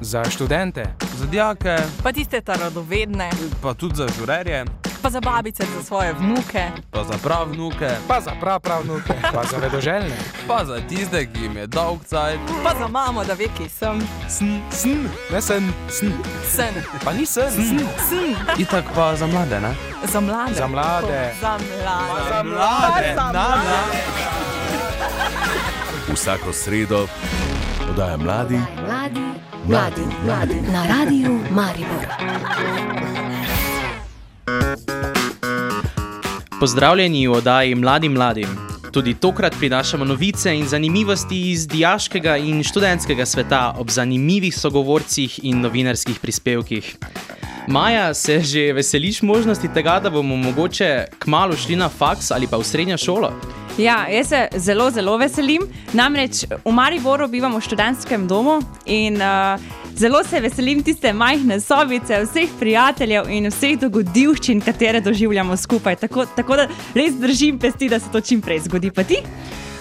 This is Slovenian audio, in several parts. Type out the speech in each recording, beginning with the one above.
Za študente, za dijake, pa tiste radovedne, pa tudi za žurerje, pa za babice, za svoje vnuke, pa za prav vnuke, pa za prav prav vnuke, pa za vedoželjne, pa za tiste, ki jim je dolg cajt, pa za mamo, da ve, ki sem. Sn, sn, ne sen, sn. Sen. Pa ni sen, sn. Sn. Itak pa za mlade, ne? Za mlade. Za mlade. Za mlade. Za mlade. Za mlade. Vsako sredo podaja mladi, mladi, mladi, mladi na radiju Maribor. Pozdravljeni v oddaji Mladim mladim. Tudi tokrat prinašamo novice in zanimivosti iz diaškega in študentskega sveta ob zanimivih sogovorcih in novinarskih prispevkih. Maja, se že veseliš možnosti tega, da bomo mogoče kmalo šli na faks ali pa v srednjo šolo? Ja, jaz se zelo, zelo veselim. Namreč v Mariboru bivamo v študentskem domu in uh, zelo se veselim tiste majhne sobice, vseh prijateljev in vseh dogodivščin, katere doživljamo skupaj. Tako, tako da res držim pesti, da se to čim prej zgodi. Pa ti?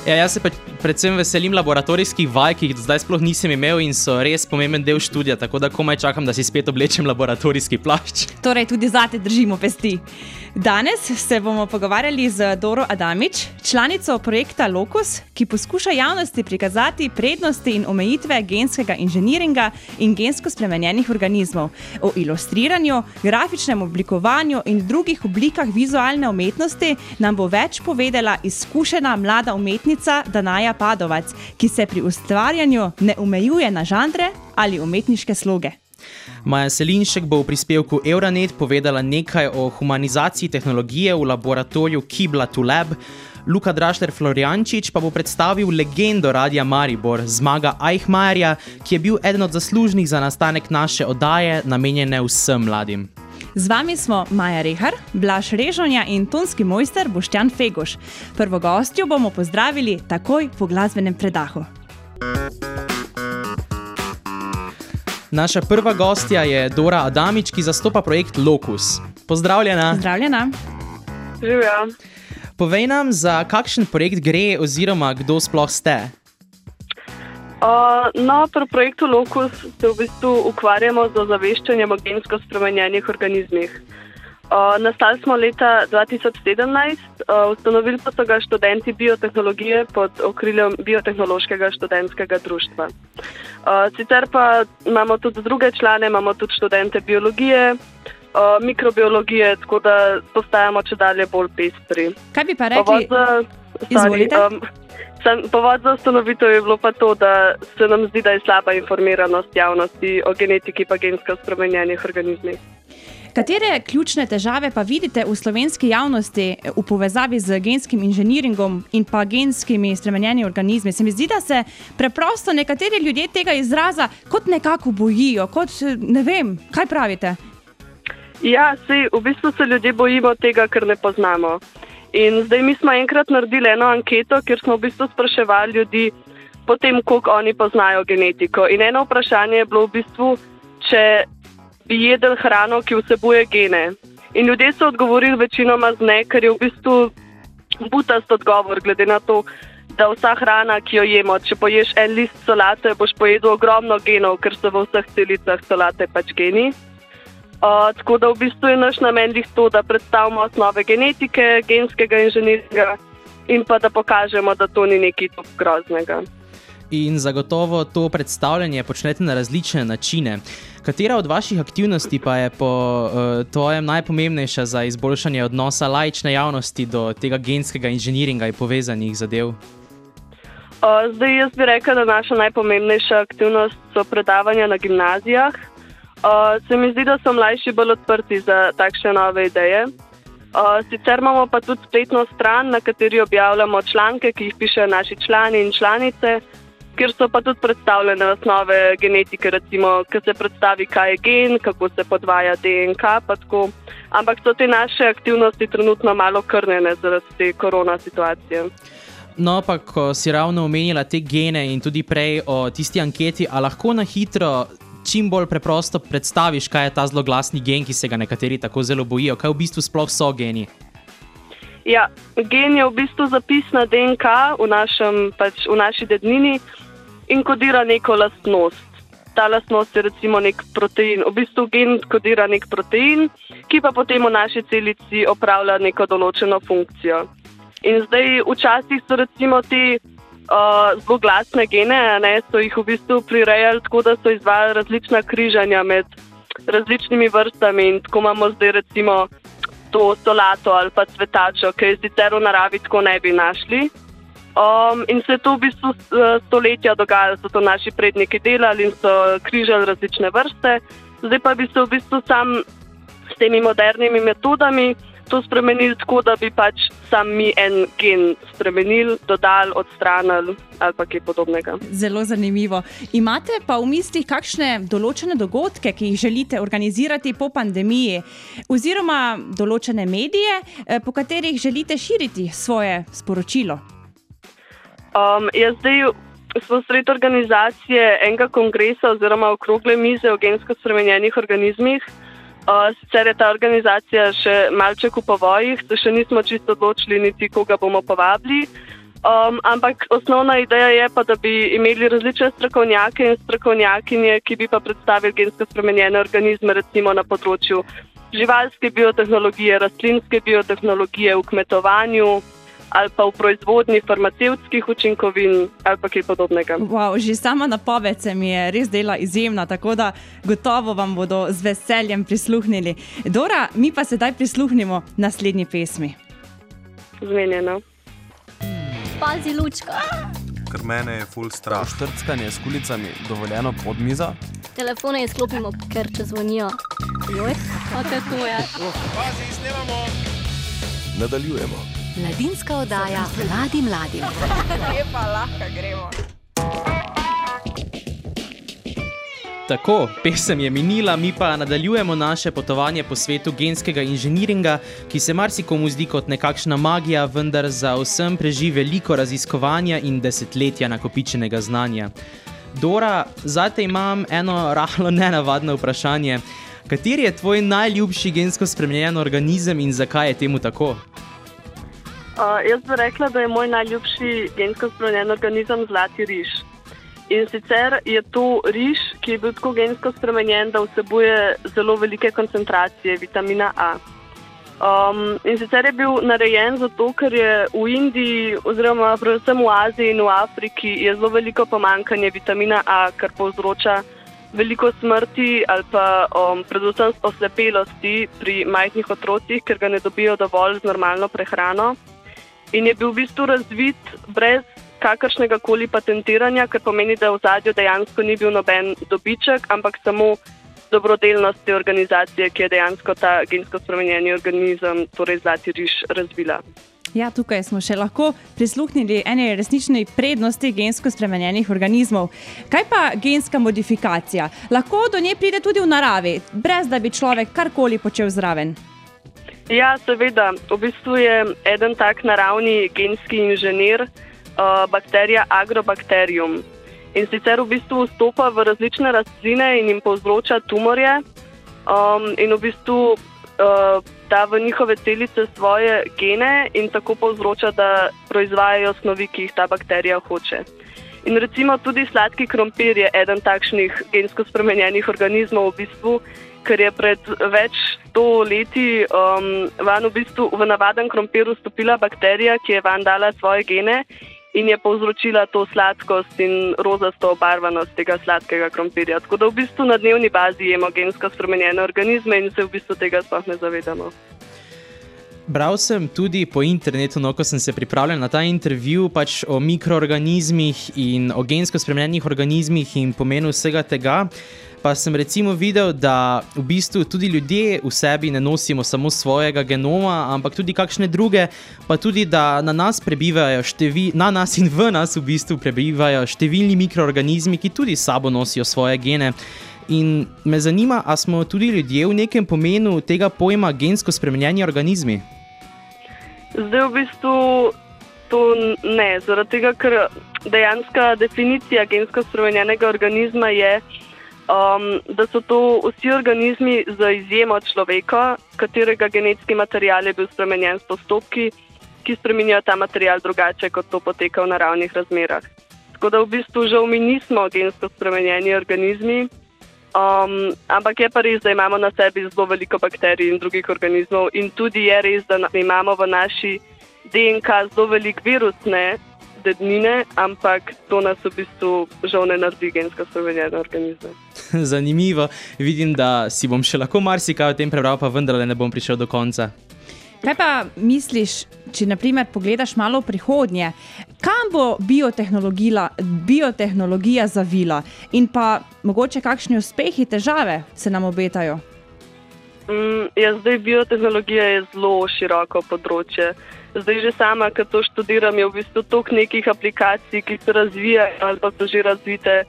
Ja, jaz se predvsem veselim laboratorijskih vaj, ki jih do zdaj sploh nisem imel in so res pomemben del študija, tako da komaj čakam, da si spet oblečem laboratorijski plašč. Torej, tudi zate držimo pesti. Danes se bomo pogovarjali z Doro Adamič, članico projekta Locus, ki poskuša javnosti prikazati prednosti in omejitve genskega inženiringa in gensko spremenjenih organizmov, o ilustriranju, grafičnem oblikovanju in drugih oblikah vizualne umetnosti nam bo več povedala izkušena mlada umetnica Danaja Padovac, ki se pri ustvarjanju ne omejuje na žanre ali umetniške sloge. Maja Selinšek bo v prispevku Euronet povedala nekaj o humanizaciji tehnologije v laboratoriju Kibla to Lab. Luka Drašler Floriančič pa bo predstavil legendo Radia Maribor, zmaga Eichmajerja, ki je bil eden od zaslužnih za nastanek naše oddaje, namenjene vsem mladim. Z vami smo Maja Rehar, Blaž Režonja in tonski mojster Boštjan Fegoš. Prvo gostjo bomo pozdravili takoj po glasbenem predahu. Naša prva gostja je Dora Adamič, ki zastopa projekt Locus. Pozdravljena. Pozdravljena. Živja. Povej nam, za kakšen projekt gre, oziroma kdo sploh ste. Uh, no, pri projektu Locus se v bistvu ukvarjamo z ozaveščanjem o gensko spremenjenih organizmih. Uh, nastali smo leta 2017, uh, ustanovili pa so ga študenti biotehnologije pod okriljem Biotehnološkega študentskega društva. Uh, sicer pa imamo tudi druge člane, imamo tudi študente biologije, uh, mikrobiologije, tako da postajamo če dalje bolj pestri. Kaj bi pa rekli? Povod za ustanovitev je bilo pa to, da se nam zdi, da je slaba informiranost javnosti o genetiki in gensko spremenjenih organizmih. Katere ključne težave pa vidite v slovenski javnosti v povezavi z genskim inženiringom in pa genskimi spremenjenimi organizmi? Se mi zdi, da se preprosto nekateri ljudje tega izraza kot nekako bojijo, kot ne vem, kaj pravite. Ja, sej, v bistvu se ljudje bojimo tega, ker ne poznamo. In zdaj mi smo enkrat naredili eno anketo, kjer smo v bistvu spraševali ljudi, potem, koliko oni poznajo genetiko. In eno vprašanje je bilo v bistvu, če bi jedel hrano, ki vsebuje gene. In ljudje so odgovorili večinoma z ne, ker je v bistvu butast odgovor, glede na to, da vsa hrana, ki jo jemo, če poješ en list solate, boš pojedel ogromno genov, ker so v vseh celicah solate pač geni. Uh, tako da v bistvu je naš namen jih to, da predstavimo osnove genetike, genskega inženiringa in pa da pokažemo, da to ni nekaj tako groznega. In zagotovo to predstavljanje počnete na različne načine. Katera od vaših aktivnosti pa je po uh, tvojem najpomembnejša za izboljšanje odnosa lajčne javnosti do tega genskega inženiringa in povezanih zadev? Uh, zdaj, jaz bi rekel, da naša najpomembnejša aktivnost so predavanja na gimnazijah. Uh, se mi zdi, da so mlajši bolj odprti za takšne nove ideje. Uh, sicer imamo pa tudi spletno stran, na kateri objavljamo članke, ki jih pišejo naši člani in članice, kjer so pa tudi predstavljene osnove genetike, recimo, ki se predstavi, kaj je gen, kako se podvaja DNK. Ampak so te naše aktivnosti trenutno malo krnjene zaradi te korona situacije. No, pa ko si ravno omenila te gene in tudi prej o tisti anketi, ali lahko na hitro čim bolj preprosto predstaviš, kaj je ta zelo glasni gen, ki se ga nekateri tako zelo bojijo, kaj v bistvu sploh so geni. Ja, gen je v bistvu zapis na DNK v, našem, pač v naši dednini in kodira neko lastnost. ta lastnost je recimo nek protein. V bistvu gen kodira nek protein, ki pa potem v naši celici opravlja neko določeno funkcijo. In zdaj včasih so recimo te uh, zelo glasne gene, ne, so jih v bistvu prirejali tako, da so izvajali različna križanja med različnimi vrstami in tako imamo zdaj recimo to solato ali pa cvetačo, ki je sicer v naravi tako ne bi našli. Um, in se je to v bistvu stoletja dogajalo, so to naši predniki delali in so križali različne vrste. Zdaj pa bi se v bistvu sam s temi modernimi metodami to spremenili tako, da bi pač sam mi en gen spremenili, dodali, odstranili ali pa kaj podobnega. Zelo zanimivo. Imate pa v mislih kakšne določene dogodke, ki jih želite organizirati po pandemiji, oziroma določene medije, eh, po katerih želite širiti svoje sporočilo? Um, jaz zdaj smo sred organizacije enega kongresa oziroma okrogle mize o gensko spremenjenih organizmih. Uh, sicer je ta organizacija še malček v povojih, se še nismo čisto odločili, niti koga bomo povabili. Um, ampak osnovna ideja je pa, da bi imeli različne strokovnjake in strokovnjakinje, ki bi pa predstavili gensko spremenjene organizme, recimo na področju živalske biotehnologije, rastlinske biotehnologije, v kmetovanju ali pa v proizvodnji farmacevtskih učinkovin ali pa kaj podobnega. Wow, že sama napoved se mi je res dela izjemna, tako da gotovo vam bodo z veseljem prisluhnili. Dora, mi pa sedaj prisluhnimo naslednji pesmi. Zmenjeno. Pazi, lučka. Ker mene je full strah. Štrckanje s kulicami dovoljeno pod mizo. Telefone izklopimo, ker če zvonijo. Joj, pa te to je. Nadaljujemo. Mladinska oddaja mladim mladim. Lepa, lahko gremo. Tako, pesem je minila, mi pa nadaljujemo naše potovanje po svetu genskega inženiringa, ki se marsikomu zdi kot nekakšna magija, vendar za vsem preži veliko raziskovanja in desetletja nakopičenega znanja. Dora, zate imam eno rahlo nenavadno vprašanje. Kateri je tvoj najljubši gensko spremenjen organizem in zakaj je temu tako? Uh, jaz bi rekla, da je moj najljubši gensko spremenjen organizem zlati riž. In sicer je to riž, ki je bil tako gensko spremenjen, da vsebuje zelo velike koncentracije vitamina A. Um, in sicer je bil narejen zato, ker je v Indiji, oziroma predvsem v Aziji in v Afriki, je zelo veliko pomankanje vitamina A, kar povzroča veliko smrti ali pa um, predvsem oslepelosti pri majhnih otrocih, ker ga ne dobijo dovolj z normalno prehrano. In je bil v bistvu razvit brez kakršnega koli patentiranja, kar pomeni, da v zadju dejansko ni bil noben dobiček, ampak samo dobrodelnost te organizacije, ki je dejansko ta gensko spremenjeni organizem, torej zlati riž, razvila. Ja, tukaj smo še lahko prisluhnili ene resnične prednosti gensko spremenjenih organizmov. Kaj pa genska modifikacija? Lahko do nje pride tudi v naravi, brez da bi človek karkoli počel zraven. Ja, seveda. V bistvu je eden tak naravni genski inženir, uh, bakterija Agrobacterium. In sicer v bistvu vstopa v različne rastline in jim povzroča tumorje, um, in v bistvu uh, da v njihove celice svoje gene in tako povzroča, da proizvajajo snovi, ki jih ta bakterija hoče. In recimo tudi sladki krompir je eden takšnih gensko spremenjenih organizmov, v bistvu, ker je pred več sto leti um, van v, bistvu, v navaden krompir vstopila bakterija, ki je van dala svoje gene in je povzročila to sladkost in rozasto obarvanost tega sladkega krompirja. Tako da v bistvu na dnevni bazi jemo gensko spremenjene organizme in se v bistvu tega sploh ne zavedamo. Bral sem tudi po internetu, no, ko sem se pripravljal na ta intervju, pač o mikroorganizmih in o gensko spremenjenih organizmih in pomenu vsega tega. Pa sem recimo videl, da v bistvu tudi ljudje v sebi ne nosimo samo svojega genoma, ampak tudi kakšne druge, pa tudi da na nas prebivajo števi, na nas in v nas v bistvu prebivajo številni mikroorganizmi, ki tudi sabo nosijo svoje gene. In me zanima, ali smo tudi ljudje v nekem pomenu tega pojma gensko spremenjeni organizmi. Zdaj v bistvu to ne, zaradi tega, ker dejansko definicija gensko spremenjenega organizma je, um, da so to vsi organizmi za izjemo človeka, katerega genetski material je bil spremenjen s postopki, ki spremenjajo ta material drugače, kot to poteka v naravnih razmerah. Tako da v bistvu žal mi nismo gensko spremenjeni organizmi. Um, ampak je pa res, da imamo na sebi zelo veliko bakterij in drugih organizmov, in tudi je res, da imamo v naši DNK zelo veliko virusne dednine, ampak to nas v bistvu žal ne naredi gensko spremenjene organizme. Zanimivo. Vidim, da si bom še lahko marsikaj o tem prebral, pa vendarle ne bom prišel do konca. Kaj pa misliš, če naprimer pogledaš malo v prihodnje, kam bo biotehnologija, biotehnologija zavila in pa mogoče kakšni uspehi, težave se nam obetajo? Mm, ja, zdaj biotehnologija je zelo široko področje. Zdaj že sama, ki to študiram, je v bistvu toliko nekih aplikacij, ki se razvijajo ali pa so že razvite,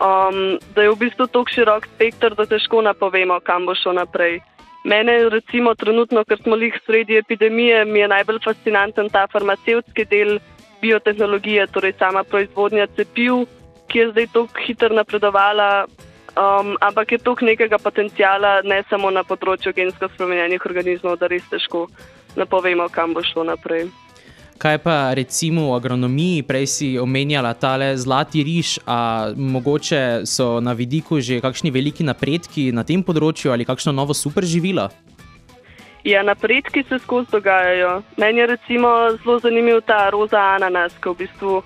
um, da je v bistvu tako širok spektr, da težko napovemo, kam bo šlo naprej. Mene, recimo, trenutno, ker smo jih sredi epidemije, mi je najbolj fascinanten ta farmacevtski del biotehnologije, torej sama proizvodnja cepiv, ki je zdaj tako hitro napredovala. Um, ampak je toliko nekega potencijala, ne samo na področju gensko spremenjenih organizmov, da res težko napovemo, kam bo šlo naprej. Kaj pa recimo v agronomiji, prej si omenjala tale zlati riž, a mogoče so na vidiku že kakšni veliki napredki na tem področju ali kakšno novo super živilo? Ja, napredki se skozi dogajajo. Meni je recimo zelo zanimiv ta roza ananas, ki v bistvu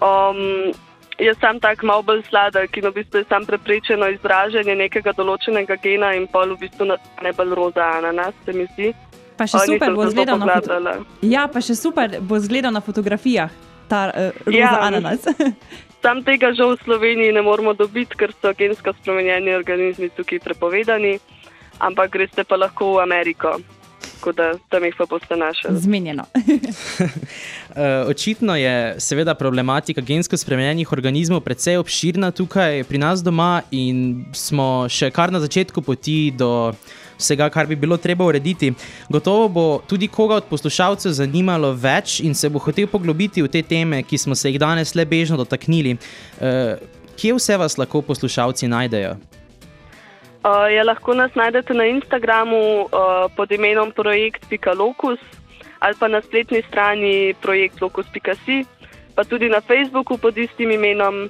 um, je sam tak malo bolj sladek in v bistvu je sam preprečeno izražanje nekega določenega gena in pol v bistvu ne bolj roza ananas, se mi zdi. Pa še O, super bo izgledal na, foto poglabljala. ja, pa še super bo izgledal na fotografijah, ta uh, roza Ja. ananas. Sam tega žal v Sloveniji ne moremo dobiti, ker so gensko spremenjeni organizmi tukaj prepovedani, ampak greste pa lahko v Ameriko, tako da tam jih pa boste našli. Zmenjeno. Uh, očitno je seveda problematika gensko spremenjenih organizmov precej obširna tukaj pri nas doma in smo še kar na začetku poti do vsega, kar bi bilo treba urediti. Gotovo bo tudi koga od poslušalcev zanimalo več in se bo hotel poglobiti v te teme, ki smo se jih danes le bežno dotaknili. Uh, kje vse vas lahko poslušalci najdejo? Uh, ja, lahko nas najdete na Instagramu uh, pod imenom projekt.locus ali pa na spletni strani projektlocus.si, pa tudi na Facebooku pod istim imenom.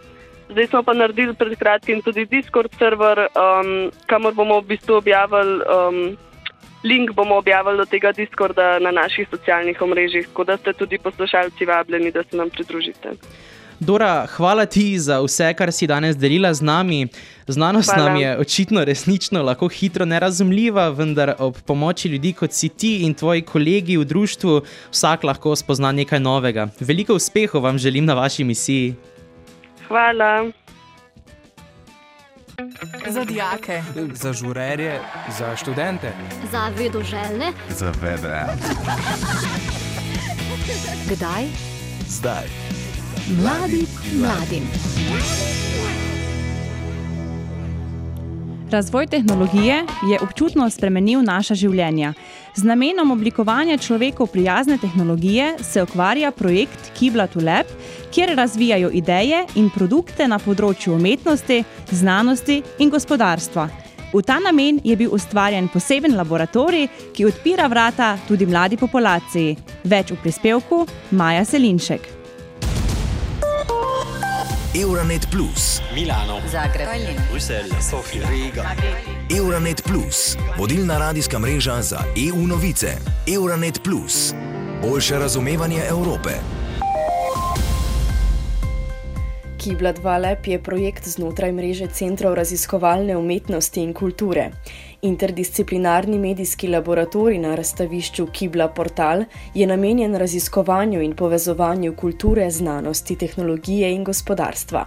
Zdaj smo pa naredili pred kratkim tudi Discord server, um, kamor bomo v bistvu objavili. Um, Link bomo objavili do tega Discorda na naših socialnih omrežjih, tako da ste tudi poslušalci vabljeni, da se nam pridružite. Dora, hvala ti za vse, kar si danes delila z nami. Znanost Hvala. nam je očitno resnično lahko hitro nerazumljiva, vendar ob pomoči ljudi kot si ti in tvoji kolegi v društvu vsak lahko spozna nekaj novega. Veliko uspehov vam želim na vaši misiji. Hvala. Za dijake. Za žurerje, za študente. Za vedoželjne, Zavede. Kdaj? Zdaj. Mladi mladim. Razvoj tehnologije je občutno spremenil naša življenja. Z namenom oblikovanja človeku prijazne tehnologije se ukvarja projekt Kibla to Lab, kjer razvijajo ideje in produkte na področju umetnosti, znanosti in gospodarstva. V ta namen je bil ustvarjen poseben laboratorij, ki odpira vrata tudi mladi populaciji. Več v prispevku Maja Selinšek. Euronet Plus, Zagreb. Euronet Plus, vodilna radijska mreža za EU novice. Euronet Plus, boljše razumevanje Evrope. Kibla 2 Lab je projekt znotraj mreže centrov raziskovalne umetnosti in kulture. Interdisciplinarni medijski laboratorij na razstavišču Kibla Portal je namenjen raziskovanju in povezovanju kulture, znanosti, tehnologije in gospodarstva.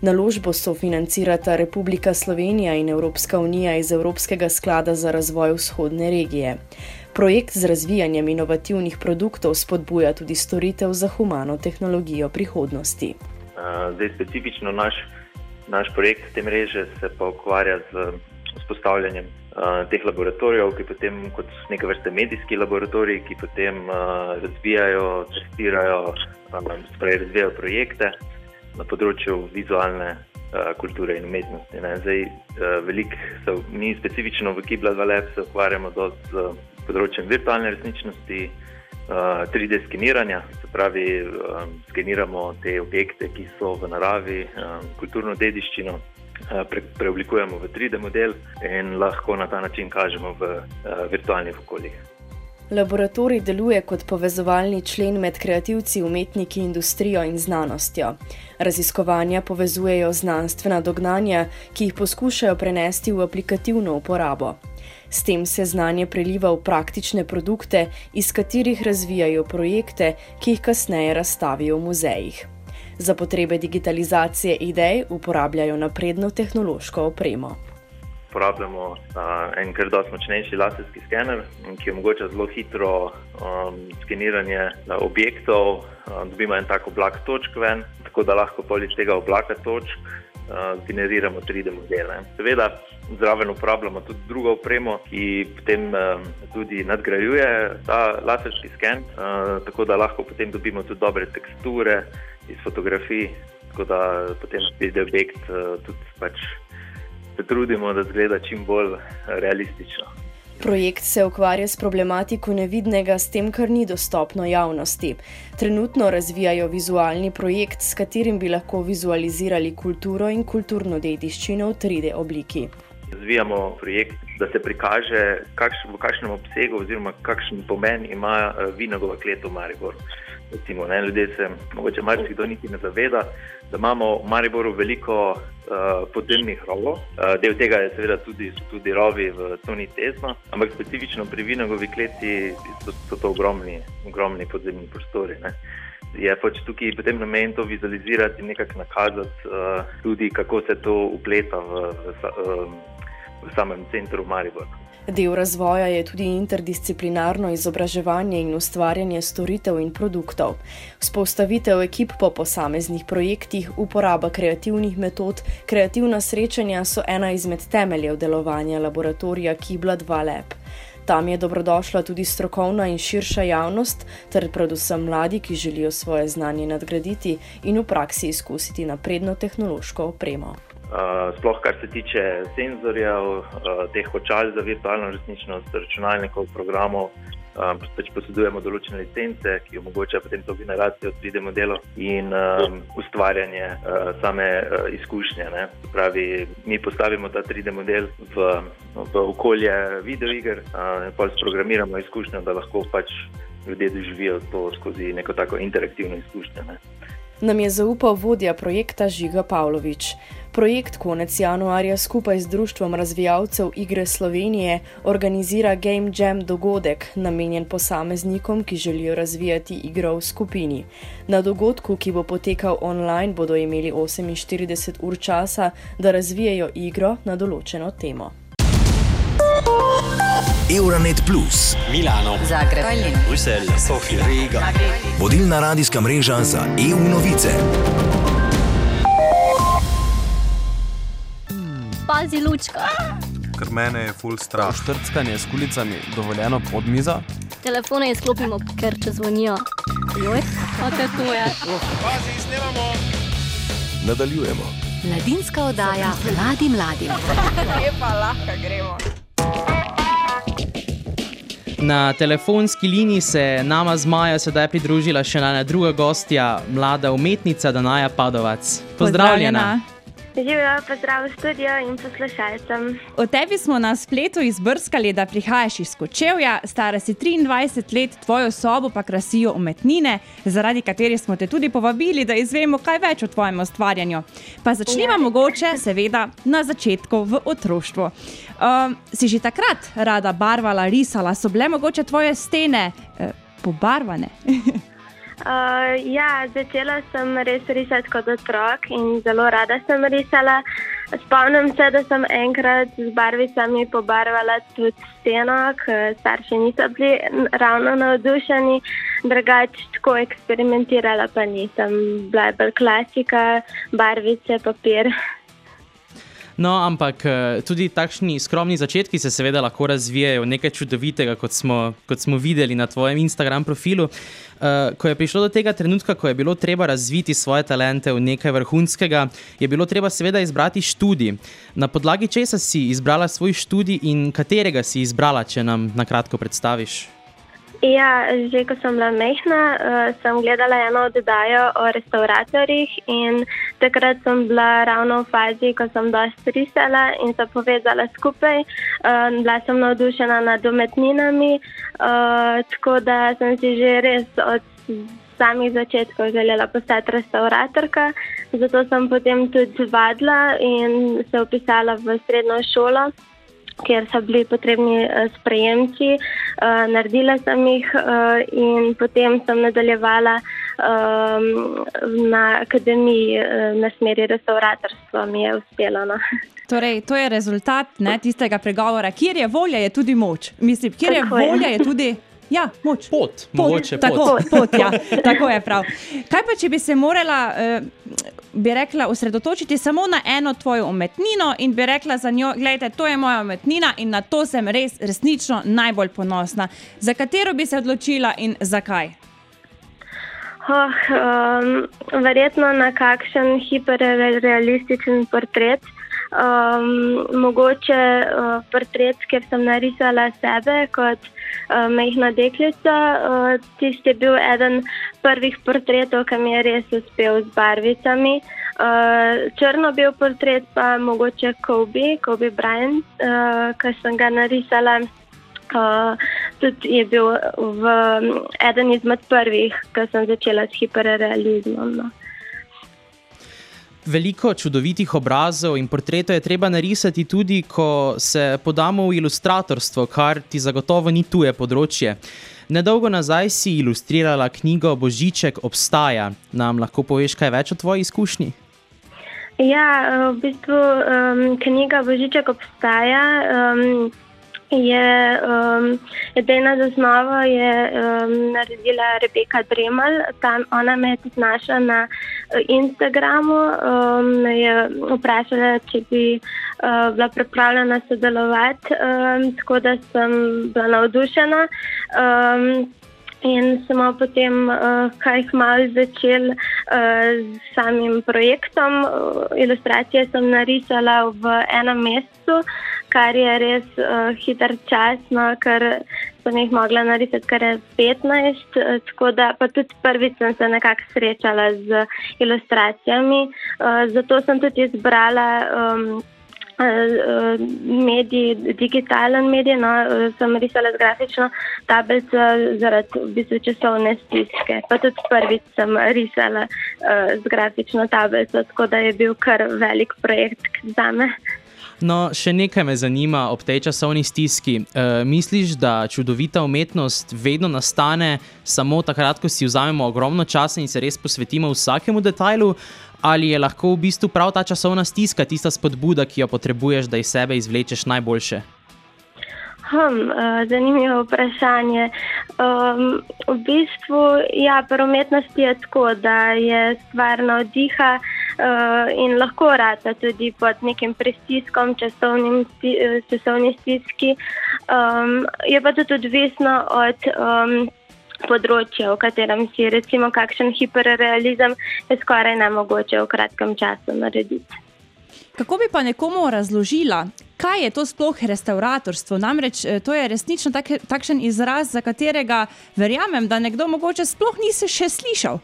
Naložbo sofinancirata Republika Slovenija in Evropska unija iz Evropskega sklada za razvoj vzhodne regije. Projekt z razvijanjem inovativnih produktov spodbuja tudi storitev za humano tehnologijo prihodnosti. Zdaj, specifično naš, naš projekt te mreže se pa ukvarja z vzpostavljanjem teh laboratorijev, ki potem kot neke vrste medijski laboratoriji, ki potem razvijajo, testirajo, spravi, razvijajo projekte na področju vizualne kulture in umetnosti. Ne. Zdaj, velik, se, mi specifično v Kibla 2 Lab se ukvarjamo z področjem virtualne resničnosti, 3D skeniranja, se pravi, skeniramo te objekte, ki so v naravi, kulturno dediščino. Pre, preoblikujemo v 3D model in lahko na ta način kažemo v uh, virtualnih okoljih. Laboratorij deluje kot povezovalni člen med kreativci, umetniki, industrijo in znanostjo. Raziskovanja povezujejo znanstvena dognanja, ki jih poskušajo prenesti v aplikativno uporabo. S tem se znanje preliva v praktične produkte, iz katerih razvijajo projekte, ki jih kasneje razstavijo v muzejih. Za potrebe digitalizacije idej uporabljajo napredno tehnološko opremo. Uporabljamo uh, en kar dosti močnejši laserski skener, ki omogoča zelo hitro um, skeniranje uh, objektov. Uh, dobimo en tak oblak točk ven, tako da lahko iz tega oblaka točk uh, generiramo 3D modele. Seveda, zraven uporabljamo tudi drugo opremo, ki potem um, tudi nadgrajuje ta laserski sken, uh, tako da lahko potem dobimo tudi dobre teksture iz fotografij, tako da potem vidi objekt uh, tudi pač se trudimo, da zgleda čim bolj realistično. Projekt se ukvarja s problematiko nevidnega, s tem, kar ni dostopno javnosti. Trenutno razvijajo vizualni projekt, s katerim bi lahko vizualizirali kulturo in kulturno dediščino v 3D obliki. Razvijamo projekt, da se prikaže, kakš, v kakšnem obsegu oziroma kakšen pomen ima eh, vinogova klet v Mariboru. Recimo, ne, ljudje se morda marsikdo niti ne zaveda, da imamo v Mariboru veliko uh, podzemnih rovov. Uh, del tega je seveda tudi, tudi rovi v Toni Tesno, ampak specifično pri Vinogovi kleti so, so to ogromni, ogromni podzemni prostori. Ne. Je pač tukaj potem namen to vizualizirati in nekako nakazati uh, tudi, kako se to upleta v, v, v, v samem centru Maribora. Del razvoja je tudi interdisciplinarno izobraževanje in ustvarjanje storitev in produktov. Vzpostavitev ekip po posameznih projektih, uporaba kreativnih metod, kreativna srečanja so ena izmed temeljev delovanja laboratorija Kibla 2 Lab. Tam je dobrodošla tudi strokovna in širša javnost, ter predvsem mladi, ki želijo svoje znanje nadgraditi in v praksi izkusiti napredno tehnološko opremo. Uh, sploh kar se tiče senzorjev, uh, teh očal za virtualno resničnost, računalnikov, programov, um, pač posedujemo določene licence, ki omogočajo potem to generacijo 3D modelov in um, ustvarjanje uh, same uh, izkušnje. Pravi, mi postavimo ta 3D model v, v okolje videoiger uh, in pa sprogramiramo izkušnjo, da lahko pač ljudje doživijo to skozi neko tako interaktivno izkušnjo. Ne. Nam je zaupal vodja projekta Žiga Pavlović. Projekt konec januarja skupaj z Društvom razvijalcev igre Slovenije organizira Game Jam dogodek, namenjen posameznikom, ki želijo razvijati igro v skupini. Na dogodku, ki bo potekal online, bodo imeli 48 ur časa, da razvijajo igro na določeno temo. Euronet Plus, Milano, Zagreb, Bruselj, Sofija, Riga. Vodilna radijska mreža za EU novice. Pazi, lučka. Ker mene je full strah. Štrckanje s kulicami dovoljeno pod mizo. Telefone izklopimo, ker če zvonijo. Joj, pa te to je. Pazi, snemamo. Nadaljujemo. Mladinska oddaja mladi mladim. Lepa, lahko gremo. Na telefonski liniji se nama z Majo sedaj pridružila še ena druga gostja, mlada umetnica Danaja Padovac. Pozdravljena. Živijo, pozdrav v studio in poslušalcem. O tebi smo na spletu izbrskali, da prihajaš iz Kočevja, stara si 23 let, tvojo sobo pa krasijo umetnine, zaradi katerih smo te tudi povabili, da izvemo kaj več o tvojem ustvarjanju. Pa začnimo ja. mogoče, seveda, na začetku v otroštvu. Um, si že takrat rada barvala, risala, so bile mogoče tvoje stene eh, pobarvane? Uh, ja, začela sem res risati kot otrok in zelo rada sem risala. Spomnim se, da sem enkrat z barvicami pobarvala tudi steno, ker starši niso bili ravno navdušeni, drugače tako eksperimentirala pa nisem. Bila je bolj klasika, barvice, papir. No, ampak eh, tudi takšni skromni začetki se seveda lahko razvijajo v nekaj čudovitega, kot smo, kot smo videli na tvojem Instagram profilu. Uh, ko je prišlo do tega trenutka, ko je bilo treba razviti svoje talente v nekaj vrhunskega, je bilo treba seveda izbrati študij. Na podlagi česa si izbrala svoj študij in katerega si izbrala, če nam na kratko predstaviš? Ja, že ko sem bila mehna, uh, sem gledala eno oddajo o restauratorjih in takrat sem bila ravno v fazi, ko sem dosti risala in se povezala skupaj. Uh, bila sem navdušena nad umetninami, uh, tako da sem si že res od samih začetkov želela postati restauratorka. Zato sem potem tudi vadila in se upisala v srednjo šolo kjer so bili potrebni sprejemci, uh, naredila sem jih uh, in potem sem nadaljevala um, na akademiji uh, na smeri restauratorstva, mi je uspelo. No. Torej, to je rezultat ne, tistega pregovora, kjer je volja, je tudi moč. Mislim, kjer je Tako volja, je, je tudi. Ja, moč. Pot, pot. mogoče pot. Tako, pot ja. tako je prav. Kaj pa, če bi se morala, uh, bi rekla, osredotočiti samo na eno tvojo umetnino in bi rekla za njo, gledajte, to je moja umetnina in na to sem res, resnično najbolj ponosna. Za katero bi se odločila in zakaj? Oh, um, verjetno na kakšen hiperrealističen portret. Um, mogoče uh, portret, kjer sem narisala sebe kot mehna deklica. Uh, tisti je bil eden prvih portretov, ki mi je res uspel z barvicami. Uh, Črno-bel portret pa mogoče Kobe, Kobe Bryant, ki sem ga narisala. Tudi je bil v, eden izmed prvih, ki sem začela s hiperrealizmom. No. Veliko čudovitih obrazov in portretov je treba narisati tudi, ko se podamo v ilustratorstvo, kar ti zagotovo ni tuje področje. Nedolgo nazaj si ilustrirala knjigo Božiček obstaja. Nam lahko poveš kaj več o tvoji izkušnji? Ja, v bistvu um, knjiga Božiček obstaja. Um, je um, edina zasnova je um, naredila Rebeka Dremal. Tam ona me je tudi našla na uh, Instagramu, um, je vprašala, če bi uh, bila pripravljena sodelovati, um, tako da sem bila navdušena. Um, In smo potem uh, kaj malo začeli uh, s samim projektom. Uh, ilustracije sem narisala v enem mesecu, kar je res uh, hiter čas, no, ker sem jih mogla narisati kar 15. Uh, tako da pa tudi prvič sem se nekako srečala z ilustracijami. Uh, zato sem tudi izbrala. Um, medij, digitalen medij, no, sem risala z grafično tablico zaradi v bistvu časovne stiske. Pa tudi prvič sem risala uh, z grafično tablico, tako da je bil kar velik projekt za me. No, še nekaj me zanima ob tej časovni stiski. E, misliš, da čudovita umetnost vedno nastane samo takrat, ko si vzamemo ogromno časa in se res posvetimo vsakemu detajlu, ali je lahko v bistvu prav ta časovna stiska tista spodbuda, ki jo potrebuješ, da iz sebe izvlečeš najboljše? Hmm, uh, zanimivo vprašanje. Um, v bistvu, ja, pri umetnosti je tako, da je stvar navdiha uh, in lahko rata tudi pod nekim pristiskom, časovni stiski. Um, je pa tudi odvisno od. Um, področje, v katerem si recimo kakšen hiperrealizem je skoraj nemogoče v kratkem času narediti. Kako bi pa nekomu razložila, kaj je to sploh restauratorstvo? Namreč eh, to je resnično tak, takšen izraz, za katerega verjamem, da nekdo mogoče sploh nisi še slišal.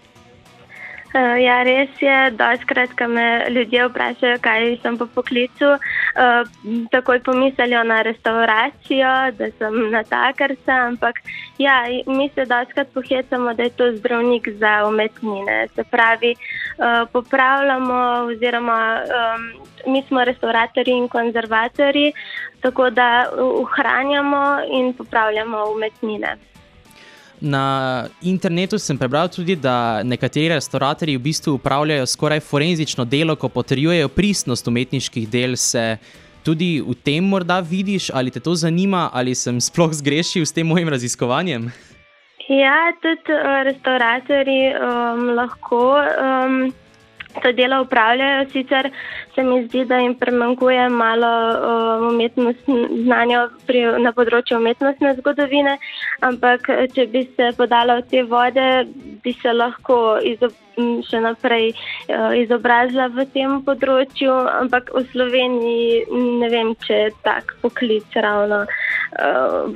Uh, ja, res je, da skrat, ko me ljudje vprašajo, kaj sem po poklicu, uh, takoj pomislijo na restauracijo, da sem na takarca, ampak ja, mi se da skrat pohecamo, da je to zdravnik za umetnine. Se pravi, uh, popravljamo oziroma um, mi smo restauratori in konzervatori, tako da ohranjamo in popravljamo umetnine. Na internetu sem prebral tudi, da nekateri restauratorji v bistvu upravljajo skoraj forenzično delo, ko potrjujejo pristnost umetniških del. Se tudi v tem morda vidiš, ali te to zanima, ali sem sploh zgrešil s tem mojim raziskovanjem? Ja, tudi uh, restauratorji um, lahko. Um, to delo upravljajo. Sicer se mi zdi, da jim premankuje malo znanja na področju umetnostne zgodovine, ampak če bi se podala v te vode, bi se lahko še naprej izobrazila v tem področju, ampak v Sloveniji ne vem, če je tak poklic ravno.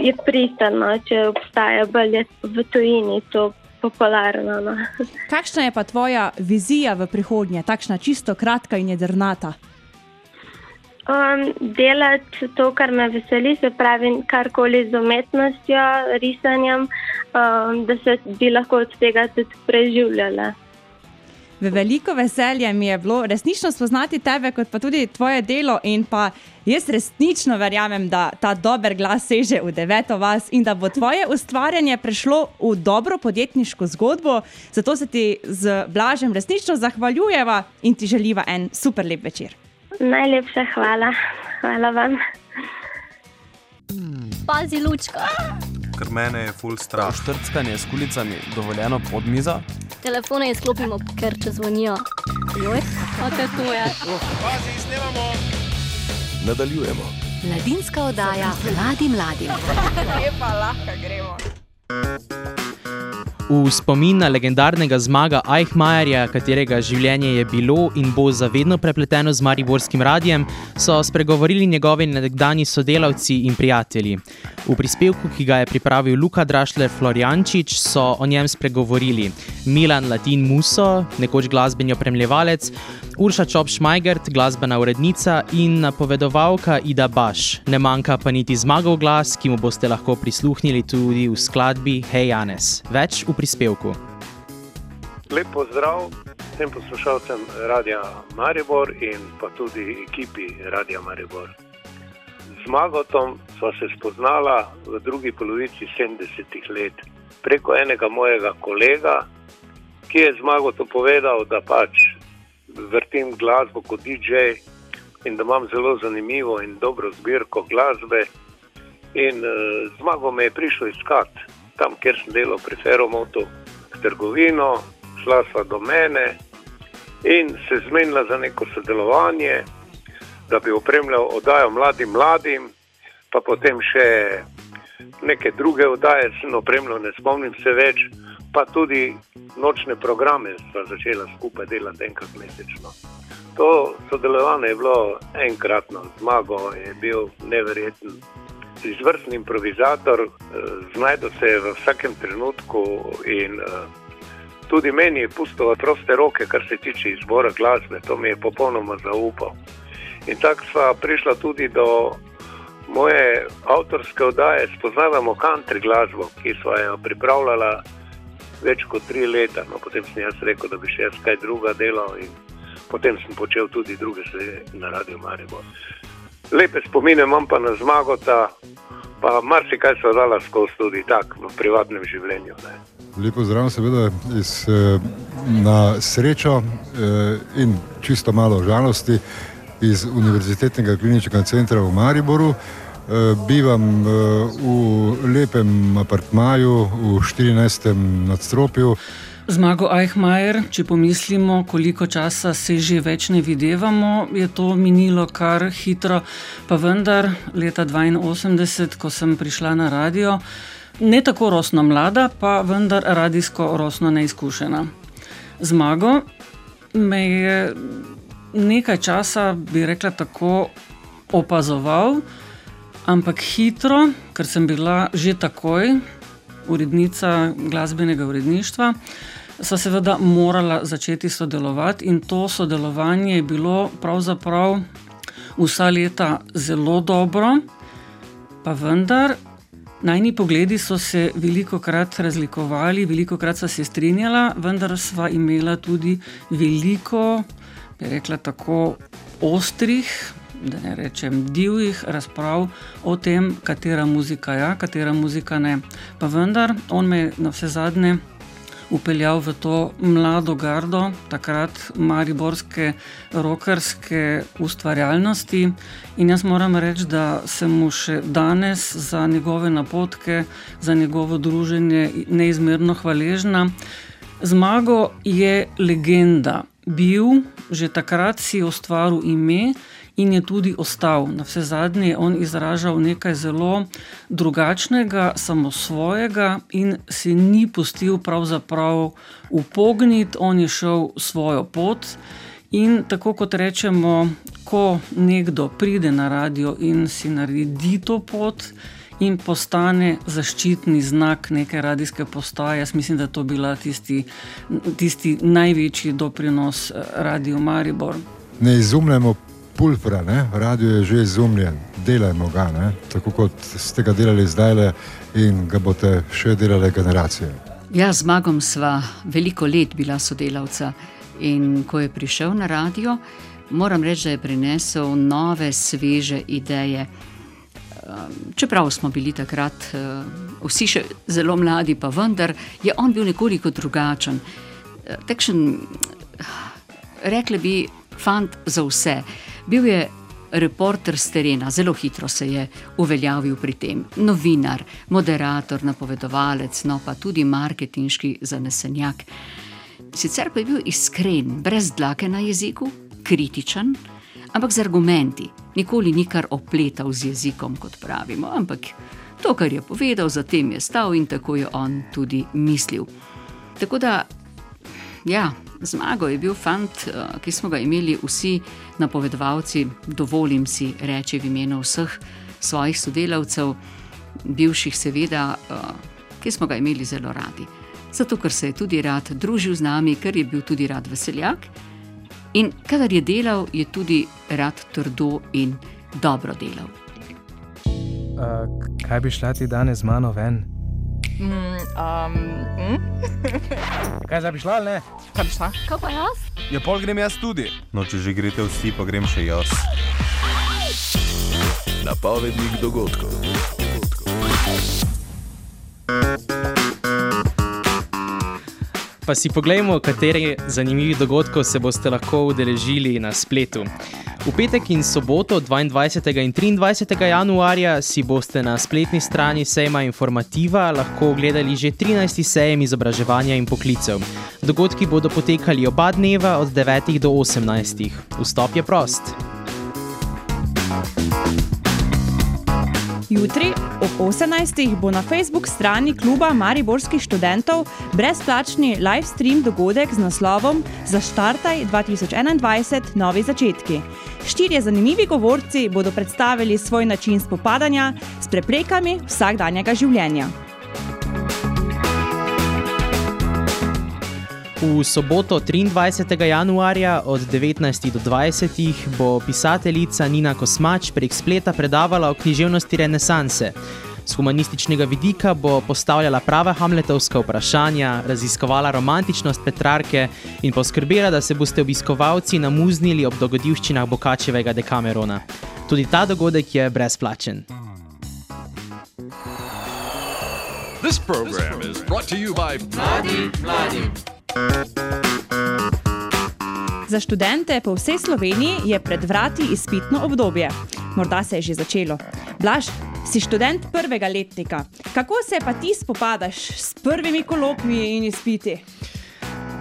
Je pristano, če obstaja bolje v tujini to popularno. No. Kakšna je pa tvoja vizija v prihodnje, takšna čisto kratka in jedrnata? Um, delati to, kar me veseli, se pravi, karkoli z umetnostjo, risanjem, um, da se bi lahko od tega tudi preživljala. V veliko veselje mi je bilo resnično spoznati tebe, kot pa tudi tvoje delo. In pa jaz resnično verjamem, da ta dober glas seže v deveto vas in da bo tvoje ustvarjanje prešlo v dobro podjetniško zgodbo. Zato se ti z Blažem resnično zahvaljujeva in ti želiva en super lep večer. Najlepša hvala, hvala vam. Pazi, lučka. Ker mene je full strah. Štrckanje s kulicami dovoljeno pod mizo. Telefone izklopimo, ker če zvonijo. Joj, kaj to je? Pazi, snemamo. Nadaljujemo. Mladinska oddaja mladi mladim. Lepa, lahko gremo. V spomin na legendarnega zmaga Eichmajerja, katerega življenje je bilo in bo zavedno prepleteno z Mariborskim radijem, so spregovorili njegovi nekdani sodelavci in prijatelji. V prispevku, ki ga je pripravil Luka Drašler Floriančič, so o njem spregovorili Milan Latin Muso, nekoč glasbeni opremljevalec, Urša Čop Šmajgert, glasbena urednica in napovedovalka Ida Baš. Ne manjka pa niti zmagov glas, ki mu boste lahko prisluhnili tudi v skladbi Hej Janes. Več v prispevku. Lep pozdrav vsem poslušalcem Radia Maribor in pa tudi ekipi Radia Maribor. Z Zmagotom sva se spoznala v drugi polovici 70-ih let preko enega mojega kolega, ki je Zmagotu povedal, da pač vrtim glasbo kot DJ in da imam zelo zanimivo in dobro zbirko glasbe. In uh, zmago me je prišel iskati tam, kjer sem delal pri Feromotu, v trgovino, šla sva do mene in se zmenila za neko sodelovanje, da bi opremljal oddajo mladim mladim, pa potem še neke druge oddaje, sem opremljal, ne spomnim se več, pa tudi nočne programe sva začela skupaj delati enkrat mesečno. To sodelovanje je bilo enkratno, zmago je bil neverjeten. Izvrstni improvizator, znajde se v vsakem trenutku in tudi meni je pustil proste roke, kar se tiče izbora glasbe, to mi je popolnoma zaupal. In tako sva prišla tudi do moje avtorske oddaje, spoznavamo country glasbo, ki sva jo pripravljala več kot tri leta. No, potem sem jaz rekel, da bi še jaz kaj druga delal in potem sem počel tudi druge stvari na Radio Maribor. Lepe spomine imam pa na zmagota, pa marsikaj so dala skozi tudi tako v privatnem življenju. Ne. Lepo zdrav, seveda, iz, na srečo in čisto malo žalosti iz Univerzitetnega kliničnega centra v Mariboru. Bivam v lepem apartmaju v 14. nadstropju. Zmago Eichmajer, če pomislimo, koliko časa se že več ne videvamo, je to minilo kar hitro, pa vendar leta 82, ko sem prišla na radio, ne tako rosno mlada, pa vendar radijsko rosno neizkušena. Zmago me je nekaj časa, bi rekla tako, opazoval, ampak hitro, ker sem bila že takoj urednica glasbenega uredništva, so seveda morala začeti sodelovati in to sodelovanje je bilo pravzaprav vsa leta zelo dobro, pa vendar. Najni pogledi so se veliko krat razlikovali, veliko krat so se strinjala, vendar sva imela tudi veliko, bi rekla tako, ostrih, da ne rečem divjih razprav o tem, katera muzika je, katera muzika ne. Pa vendar, on me je na vse zadnje upeljal v to mlado gardo, takrat mariborske, rokerske ustvarjalnosti. In jaz moram reči, da sem mu še danes za njegove napotke, za njegovo druženje neizmerno hvaležna. Zmago je legenda. bil, že takrat si ustvaril ime in je tudi ostal. Na vse zadnje je on izražal nekaj zelo drugačnega, samosvojega in se ni pustil pravzaprav upogniti, on je šel svojo pot. In tako kot rečemo, ko nekdo pride na radio in si naredi to pot in postane zaščitni znak neke radijske postaje, jaz mislim, da to bila tisti, tisti največji doprinos eh, Radio Maribor. Ne izumljamo pulpra, ne? radio je že izumljen, delajmo ga, ne? tako kot ste ga delali zdaj in ga boste še delali generacije. Ja, z Magom sva veliko let bila sodelavca. In ko je prišel na radio, moram reči, da je prinesel nove, sveže ideje. Ehm, čeprav smo bili takrat ehm, vsi še zelo mladi, pa vendar je on bil nekoliko drugačen. Ehm, takšen, rekli bi, fant za vse. Bil je reporter z terena, zelo hitro se je uveljavil pri tem. Novinar, moderator, napovedovalec, no pa tudi marketinški zanesenjak. Sicer pa je bil iskren, brez dlake na jeziku, kritičen, ampak z argumenti. Nikoli ni kar opletal z jezikom, kot pravimo, ampak to, kar je povedal, zatem je stal in tako je on tudi mislil. Tako da, ja, zmago je bil fant, eh, ki smo ga imeli vsi napovedovalci, dovolim si reči v imenu vseh svojih sodelavcev, bivših, seveda, eh, ki smo ga imeli zelo radi zato ker se je tudi rad družil z nami, ker je bil tudi rad veseljak. In kadar je delal, je tudi rad trdo in dobro delal. Uh, kaj bi šla ti danes z mano ven? Mm, um, mm? kaj zdaj bi šla, ne? Kaj bi šla? Kaj pa jaz? Ja, pol grem jaz tudi. No, če že greste vsi, pa grem še jaz. Napovednik dogodkov. Pa si pogledajmo, kateri zanimivi dogodkov se boste lahko udeležili na spletu. V petek in soboto, 22. in 23. januarja, si boste na spletni strani Sejma Informativa lahko ogledali že 13. sejem izobraževanja in poklicev. Dogodki bodo potekali oba dneva od 9. do 18. Vstop je prost. Jutri ob 18. bo na Facebook strani kluba Mariborskih študentov brezplačni live stream dogodek z naslovom Zaštartaj 2021 Novi začetki. Štirje zanimivi govorci bodo predstavili svoj način spopadanja s preprekami vsakdanjega življenja. V soboto 23. januarja od 19. do 20. bo pisateljica Nina Kosmač prek spleta predavala o književnosti renesanse. Z humanističnega vidika bo postavljala prava hamletovska vprašanja, raziskovala romantičnost Petrarke in poskrbela, da se boste obiskovalci namuznili ob dogodivščinah Bokačevega Dekamerona. Tudi ta dogodek je brezplačen. This program is brought to you by Mladi, Mladi. Za študente po vsej Sloveniji je pred vrati izpitno obdobje. Morda se je že začelo. Blaž, si študent prvega letnika. Kako se pa ti spopadaš s prvimi kolokviji in izpiti?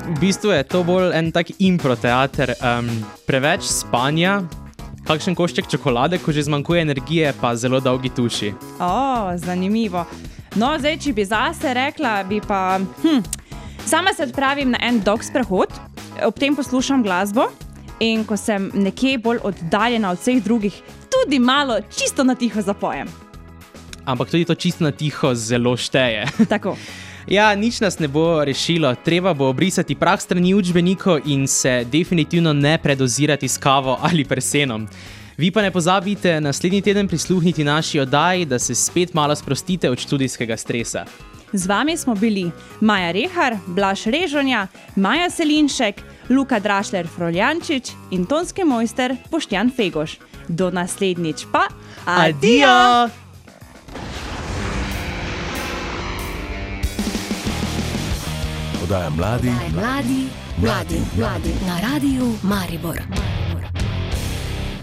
V bistvu je to bolj en tak improteater. Um, preveč spanja, kakšen košček čokolade, ko že zmanjkuje energije, pa zelo dolgi tuši. O, zanimivo. No, zdaj, če bi zase rekla, bi pa. Hm, Sama se odpravim na en dolg sprehod, ob tem poslušam glasbo in ko sem nekje bolj oddaljena od vseh drugih, tudi malo čisto na tiho zapojem. Ampak tudi to čisto na tiho zelo šteje. Tako. Ja, nič nas ne bo rešilo, treba bo obrisati prah strani učbenikov in se definitivno ne predozirati s kavo ali presenom. Vi pa ne pozabite naslednji teden prisluhniti naši oddaji, da se spet malo sprostite od študijskega stresa. Z vami smo bili Maja Rehar, Blaž Režonja, Maja Selinšek, Luka Drašler Froljančič in tonski mojster Poštjan Fegoš. Do naslednjič pa, adijo! Podaja mladi, mladi, mladi, mladi na radiju Maribor.